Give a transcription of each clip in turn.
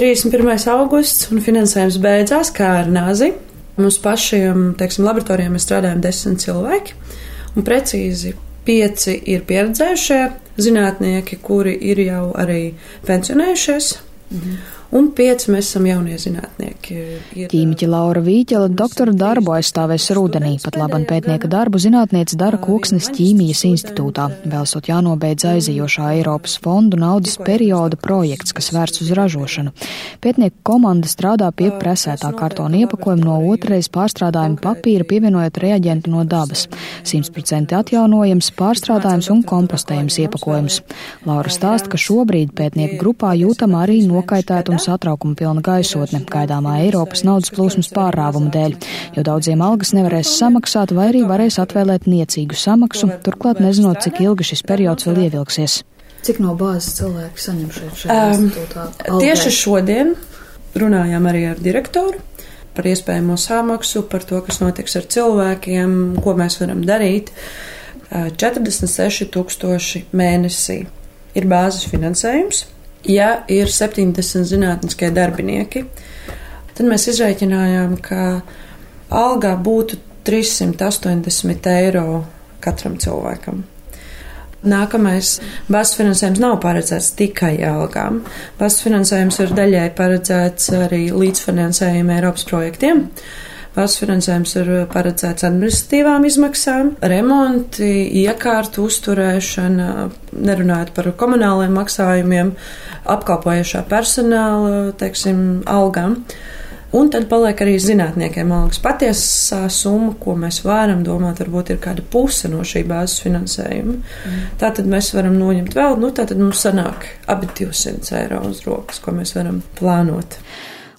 31. augusts un finansējums beidzās kā ar nāzi. Mums pašiem, teiksim, laboratorijām mēs strādājam desmit cilvēki, un precīzi pieci ir pieredzējušie zinātnieki, kuri ir jau arī pensionējušies. Mhm un pieci mēs esam jaunie zinātnieki. Ir... Ķīmiķa Laura Vīķela doktora darbu aizstāvēs rudenī, pat laban pētnieka darbu zinātniece dara Koksnes ķīmijas institūtā, vēlsot jānobeidz aizījošā Eiropas fondu naudas perioda projekts, kas vērts uz ražošanu. Pētnieku komanda strādā pie presētā kartona iepakojuma no otrais pārstrādājuma papīra, pievienojot reaģentu no dabas. 100% atjaunojams, pārstrādājums un kompostējums iepakojums. Laura stāsta, ka šobrīd pētnieku grupā jūtama arī nokaitēta un satraukuma pilna gaisotne gaidāmā Eiropas naudas plūsmas pārrāvuma dēļ, jo daudziem algas nevarēs samaksāt vai arī varēs atvēlēt niecīgu samaksu, turklāt nezinot, cik ilgi šis periods vēl ievilksies. Cik no bāzes cilvēki saņem šeit šajā um, institūtā? Tieši šodien runājām arī ar direktoru par iespējamo samaksu, par to, kas notiks ar cilvēkiem, ko mēs varam darīt. 46 tūkstoši mēnesī ir bāzes finansējums ja ir 70 zinātniskie darbinieki, tad mēs izreikinājām, ka algā būtu 380 eiro katram cilvēkam. Nākamais bāzes finansējums nav paredzēts tikai algām. Bāzes finansējums ir daļai paredzēts arī līdzfinansējuma Eiropas projektiem. Uh, Valsts finansējums ir paredzēts administratīvām izmaksām, remonti, iekārtu uzturēšana, nerunājot par komunāliem maksājumiem, apkalpojošā personāla, teiksim, algām. Un tad paliek arī zinātniekiem algas. Patiesā summa, ko mēs varam domāt, varbūt ir kāda puse no šī bāzes finansējuma. Mm. Tātad mēs varam noņemt vēl, nu tātad mums sanāk abi 200 eiro uz rokas, ko mēs varam plānot.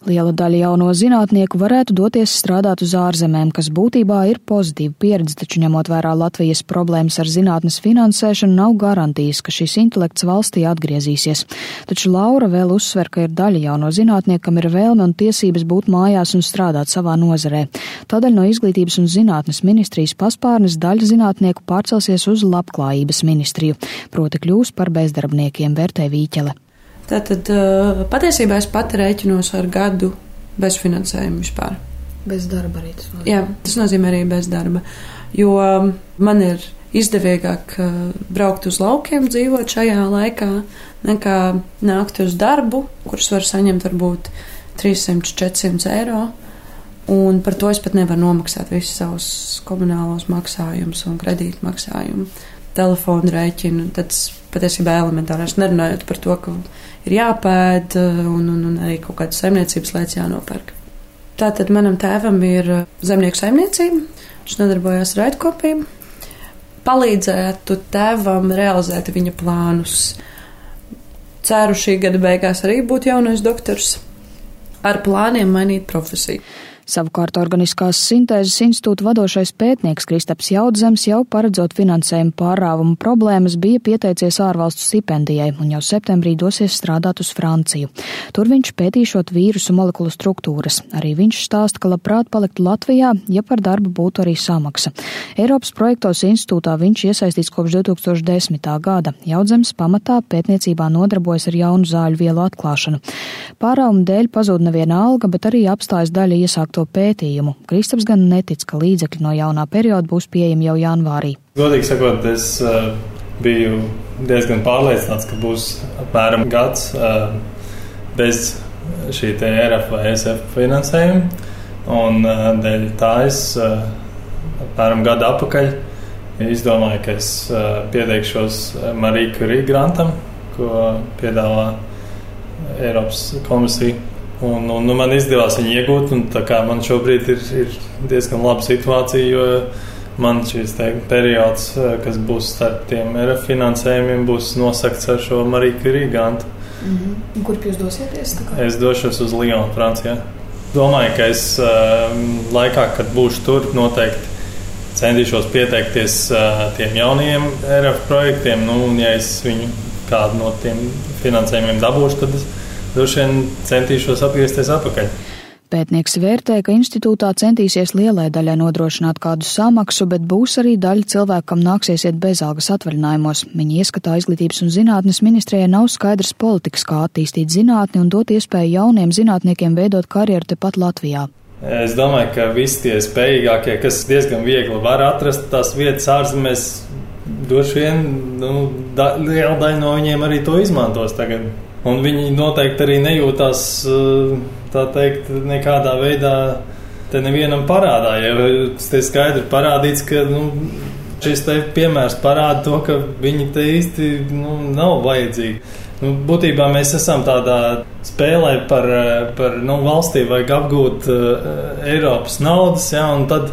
Liela daļa jauno zinātnieku varētu doties strādāt uz ārzemēm, kas būtībā ir pozitīva pieredze, taču ņemot vērā Latvijas problēmas ar zinātnes finansēšanu, nav garantijas, ka šis intelekts valstī atgriezīsies. Taču Laura vēl uzsver, ka ir daļa jauno zinātnieku, kam ir vēlme un tiesības būt mājās un strādāt savā nozarē. Tādēļ no izglītības un zinātnes ministrijas paspārnes daļa zinātnieku pārcelsies uz labklājības ministriju, proti kļūs par bezdarbniekiem, vērtē Vīķele. Tātad patiesībā es pat rēķinos ar gadu bez finansējuma vispār. Bez darba arī tas nozīmē. Jā, tas nozīmē arī bez darba. Jo man ir izdevīgāk braukt uz laukiem, dzīvot šajā laikā, nekā nākt uz darbu, kurus var saņemt varbūt 300-400 eiro. Un par to es pat nevaru nomaksāt visus savus komunālos maksājumus un kredītu maksājumus, telefonu rēķinu. Tad patiesībā elementāri nerunājot par to, ka ir jāpēd un, un, un arī kaut kādas saimniecības lietas jānopērk. Tātad manam tēvam ir eh, zemnieku saimniecība, viņš nodarbojās ar raidkopību. Palīdzētu tēvam realizēt viņa plānus. Ceru šī gada beigās arī būt jaunais doktors ar plāniem mainīt profesiju. Savukārt Organiskās sintēzes institūta vadošais pētnieks Kristaps Jaudzems jau paredzot finansējumu pārāvumu problēmas bija pieteicies ārvalstu stipendijai un jau septembrī dosies strādāt uz Franciju. Tur viņš pētīšot vīrusu molekulu struktūras. Arī viņš stāsta, ka labprāt paliktu Latvijā, ja par darbu būtu arī samaksa. Eiropas projektos institūtā viņš iesaistīts kopš 2010. gada. Jaudzems pamatā pētniecībā nodarbojas ar jaunu zāļu vielu atklāšanu. Pārāvumu dēļ pazūd neviena alga, bet arī apstājas daļa iesākto veikto pētījumu. Kristaps gan netic, ka līdzekļi no jaunā perioda būs pieejami jau janvārī. Godīgi sakot, es uh, biju diezgan pārliecināts, ka būs apmēram gads uh, bez šī RF vai SF finansējuma. Un uh, dēļ tā es apmēram gadu atpakaļ izdomāju, ka es pieteikšos Marija Kurija grantam, ko piedāvā Eiropas komisija. Un, un, nu, man izdevās viņu iegūt, un man šobrīd ir, ir diezgan laba situācija, jo man šis te, periods, eh, kas būs starp tiem RF finansējumiem, būs nosakts ar šo Mariju Kuriju grantu. Mm -hmm. Kurp jūs dosieties? Es došos uz Lyonu, Francijā. Domāju, ka es uh, laikā, kad būšu tur, noteikti centīšos pieteikties uh, tiem jaunajiem RF projektiem. Nu, un, ja es viņu kādu no tiem finansējumiem dabūšu, tad es droši vien centīšos atgriezties atpakaļ. Pētnieks vērtē, ka institūtā centīsies lielai daļai nodrošināt kādu samaksu, bet būs arī daļa cilvēku, kam nāksies iet bezalgas atvaļinājumos. Viņa ieskatā izglītības un zinātnes ministrijai nav skaidrs politikas, kā attīstīt zinātni un dot iespēju jauniem zinātniekiem veidot karjeru tepat Latvijā. Es domāju, ka visi tie spējīgākie, kas diezgan viegli var atrast tās vietas ārzemēs, droši vien nu, da, liela daļa no viņiem arī to izmantos tagad. Un viņi noteikti arī nejūtās tā teikt, nekādā veidā te nevienam parādā. Ja te skaidri parādīts, ka nu, šis piemērs parāda to, ka viņi te īsti nu, nav vajadzīgi. Nu, būtībā mēs esam tādā spēlē par, par nu, valstī vajag apgūt uh, Eiropas naudas, ja, un tad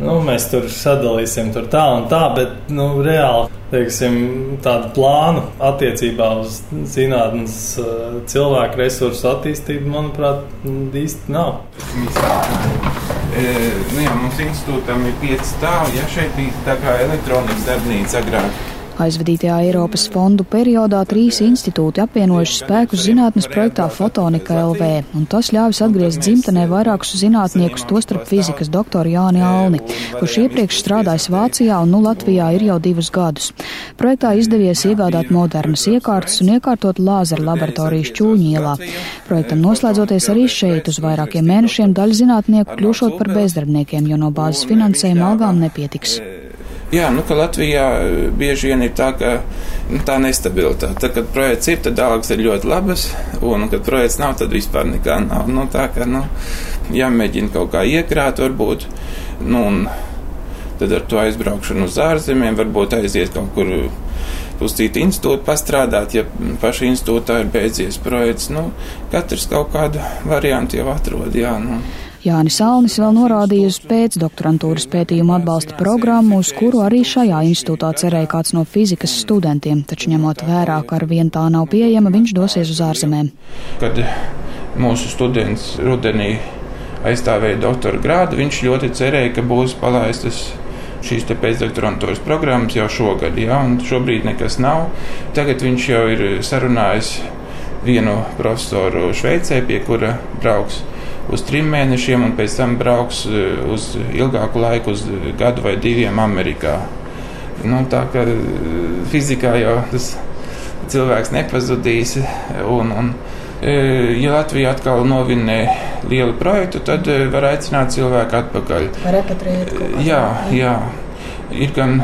nu, mēs tur sadalīsim tur tā un tā, bet nu, reāli teiksim, tādu plānu attiecībā uz zinātnes uh, cilvēku resursu attīstību, manuprāt, īsti nav. E, nu jā, mums institūtam ir pieci stāvi, ja šeit bija tā kā elektronikas darbnīca agrāk. Aizvadītajā Eiropas fondu periodā trīs institūti apvienojuši spēkus zinātnes projektā Fotonika LV, un tas ļāvis atgriezt dzimtenē vairākus zinātniekus, tostarp fizikas doktoru Jāni Alni, kurš iepriekš strādājis Vācijā un nu Latvijā ir jau divus gadus. Projektā izdevies iegādāt modernas iekārtas un iekārtot lāzeru laboratorijas Čūņielā. Projektam noslēdzoties arī šeit uz vairākiem mēnešiem daļa zinātnieku kļūšot par bezdarbniekiem, jo no bāzes finansējuma algām nepietiks. Jā, nu, ka Latvijā eh, bieži vien ir tā, ka nu, tā nestabilitāte. Tad, kad projekts ir, tad algas ir ļoti labas, un, kad projekts nav, tad vispār nekā nav. Nu, tā kā, nu, jāmēģina kaut kā iekrāt, varbūt, nu, tad ar to aizbraukšanu uz ārzemēm, varbūt aiziet kaut kur uz citu institūtu pastrādāt, ja paša institūtā ir beidzies projekts. Nu, katrs kaut kādu variantu jau atrod, jā, nu. Jānis Alnis vēl norādīja uz pēcdoktorantūras pētījumu atbalsta programmu, uz kuru arī šajā institūtā cerēja kāds no fizikas studentiem, taču ņemot vērā, ka ar vien tā nav pieejama, viņš dosies uz ārzemēm. Kad mūsu students rudenī aizstāvēja doktora grādu, viņš ļoti cerēja, ka būs palaistas šīs pēcdoktorantūras programmas jau šogad, ja, un šobrīd nekas nav. Tagad viņš jau ir sarunājis vienu profesoru Šveicē, pie kura brauks uz trim mēnešiem, un pēc tam brauks eh, uz ilgāku laiku, uz gadu vai diviem Amerikā. Nu, tā kā eh, fizikā jau tas cilvēks nepazudīs. Un, un, eh, ja Latvija atkal novinē lielu projektu, tad var aicināt cilvēku atpakaļ. Repatriēt. Jā, jā. Ir gan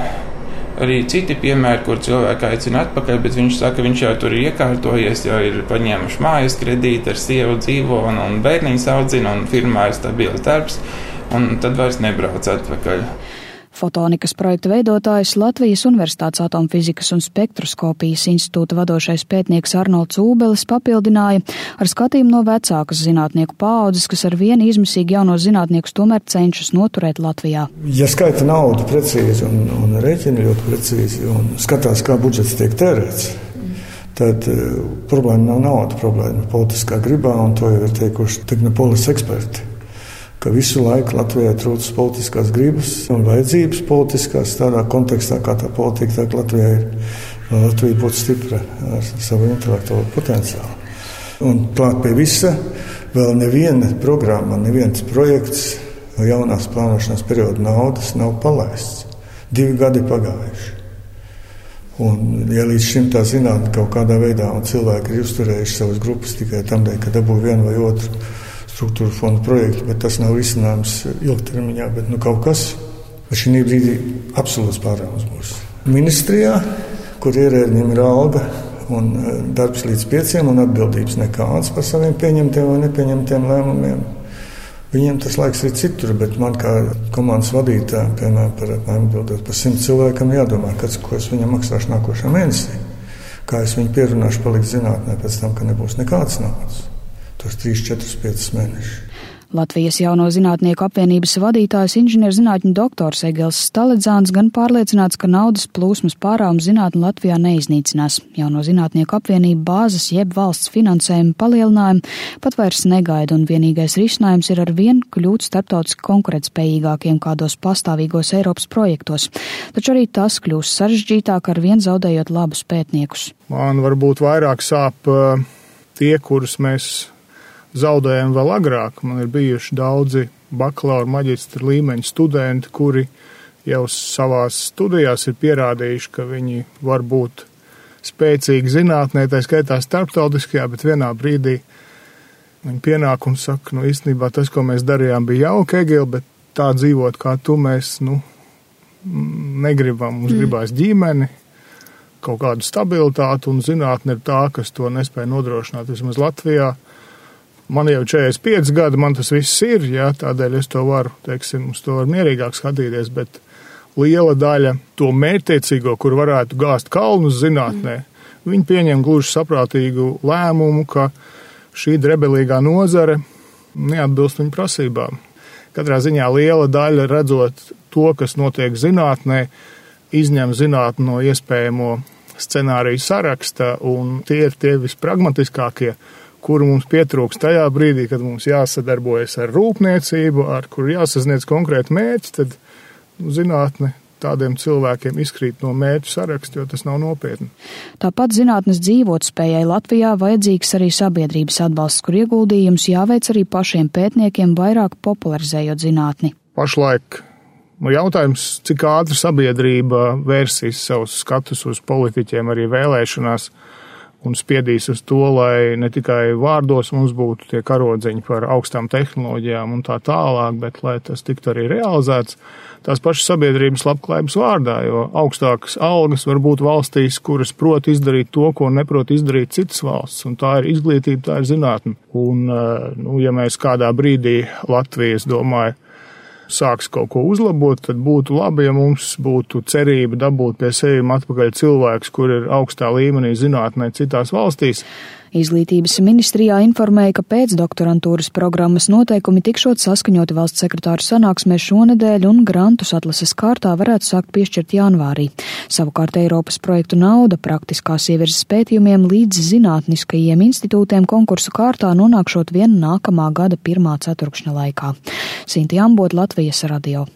arī citi piemēri, kur cilvēki aicina atpakaļ, bet viņš saka, ka viņš jau tur ir iekārtojies, jau ir paņēmuši mājas kredītu, ar sievu dzīvo un, un bērniņus audzina, un firmā ir stabils darbs, un tad vairs nebrauc atpakaļ. Fotonikas projekta veidotājs Latvijas Universitātes atomfizikas un spektroskopijas institūta vadošais pētnieks Arnolds Ūbelis papildināja ar skatījumu no vecākas zinātnieku paaudzes, kas ar vienu izmisīgi jaunos zinātniekus tomēr cenšas noturēt Latvijā. Ja skaita naudu precīzi un, un rēķina ļoti precīzi un skatās, kā budžets tiek tērēts, tad uh, problēma nav nauda, problēma ir politiskā gribā, un to jau ir teikuši Tehnopolis eksperti ka visu laiku Latvijai trūcas politiskās gribas un vajadzības politiskās tādā kontekstā, kā tā politika tagad Latvijā ir. Latvija būtu stipra ar savu intelektuālo potenciālu. Un klāt pie visa, vēl neviena programma, neviens projekts no jaunās plānošanas perioda naudas nav palaists. Divi gadi pagājuši. Un, ja līdz šim tā zinātnē kaut kādā veidā cilvēki ir uzturējuši savas grupas tikai tam ka dabū vienu vai otru struktūra fonda projektu, bet tas nav risinājums ilgtermiņā. Bet nu, kaut kas šī brīdī absolūts pārāvums būs. Ministrijā, kur ierēdņiem ir alga un e, darbs līdz pieciem un atbildības nekādas par saviem pieņemtiem vai nepieņemtiem lēmumiem. Viņiem tas laiks ir citur, bet man kā komandas vadītājam, piemēram, par atbildot par simt cilvēkam, jādomā, kas, ko es viņam maksāšu nākošā mēnesī. Kā es viņu pierunāšu palikt zinātnē pēc tam, ka nebūs nekādas naudas tos 3, 4, 5 mēnešus. Latvijas jauno zinātnieku apvienības vadītājs inženierzinātņu doktors Egils Staledzāns gan pārliecināts, ka naudas plūsmas pārāvums zinātni Latvijā neiznīcinās. Jauno zinātnieku apvienība bāzes jeb valsts finansējuma palielinājumu pat vairs negaida un vienīgais risinājums ir ar vien kļūt starptautiski konkurētspējīgākiem kādos pastāvīgos Eiropas projektos. Taču arī tas kļūs sarežģītāk ar vien zaudējot labus pētniekus. Man varbūt vairāk sāp uh, tie, kurus mēs zaudējam vēl agrāk. Man ir bijuši daudzi bakalaura maģistra līmeņa studenti, kuri jau savās studijās ir pierādījuši, ka viņi var būt spēcīgi zinātnē, tā skaitā starptautiskajā, bet vienā brīdī viņi pienāk un saka, nu īstenībā tas, ko mēs darījām, bija jauka, Egil, bet tā dzīvot kā tu mēs, nu, negribam. Mums mm. gribās ģimeni, kaut kādu stabilitāti, un zinātne ir tā, kas to nespēja nodrošināt. Vismaz Latvijā man jau 45 gadi, man tas viss ir, jā, tādēļ es to varu, teiksim, uz to var mierīgāk skatīties, bet liela daļa to mērķtiecīgo, kur varētu gāzt kalnus zinātnē, mm. viņi pieņem gluži saprātīgu lēmumu, ka šī drebelīgā nozare neatbilst viņu prasībām. Katrā ziņā liela daļa redzot to, kas notiek zinātnē, izņem zinātni no iespējamo scenāriju saraksta, un tie ir tie vispragmatiskākie, kuru mums pietrūks tajā brīdī, kad mums jāsadarbojas ar rūpniecību, ar kuru jāsasniedz konkrēti mērķi, tad nu, zinātne tādiem cilvēkiem izkrīt no mērķu saraksta, jo tas nav nopietni. Tāpat zinātnes dzīvotspējai Latvijā vajadzīgs arī sabiedrības atbalsts, kur ieguldījums jāveic arī pašiem pētniekiem vairāk popularizējot zinātni. Pašlaik nu, jautājums, cik ātri sabiedrība vērsīs savus skatus uz politiķiem arī vēlēšanās un spiedīs uz to, lai ne tikai vārdos mums būtu tie karodziņi par augstām tehnoloģijām un tā tālāk, bet lai tas tiktu arī realizēts tās pašas sabiedrības labklājības vārdā, jo augstākas algas var būt valstīs, kuras prot izdarīt to, ko neprot izdarīt citas valsts, un tā ir izglītība, tā ir zinātne. Un, eh, nu, ja mēs kādā brīdī Latvijas domāju, sāks kaut ko uzlabot, tad būtu labi, ja mums būtu cerība dabūt pie sevis atpakaļ cilvēks, kur ir augstā līmenī zinātnē citās valstīs. Izglītības ministrijā informēja, ka pēcdoktorantūras programmas noteikumi tikšot saskaņoti valsts sekretāru sanāksmē šonedēļ un grantus atlases kārtā varētu sākt piešķirt janvārī. Savukārt Eiropas projektu nauda praktiskās ievirzes pētījumiem līdz zinātniskajiem institūtiem konkursu kārtā nonākšot vien nākamā gada pirmā ceturkšņa laikā. Sinti Ambot, Latvijas radio.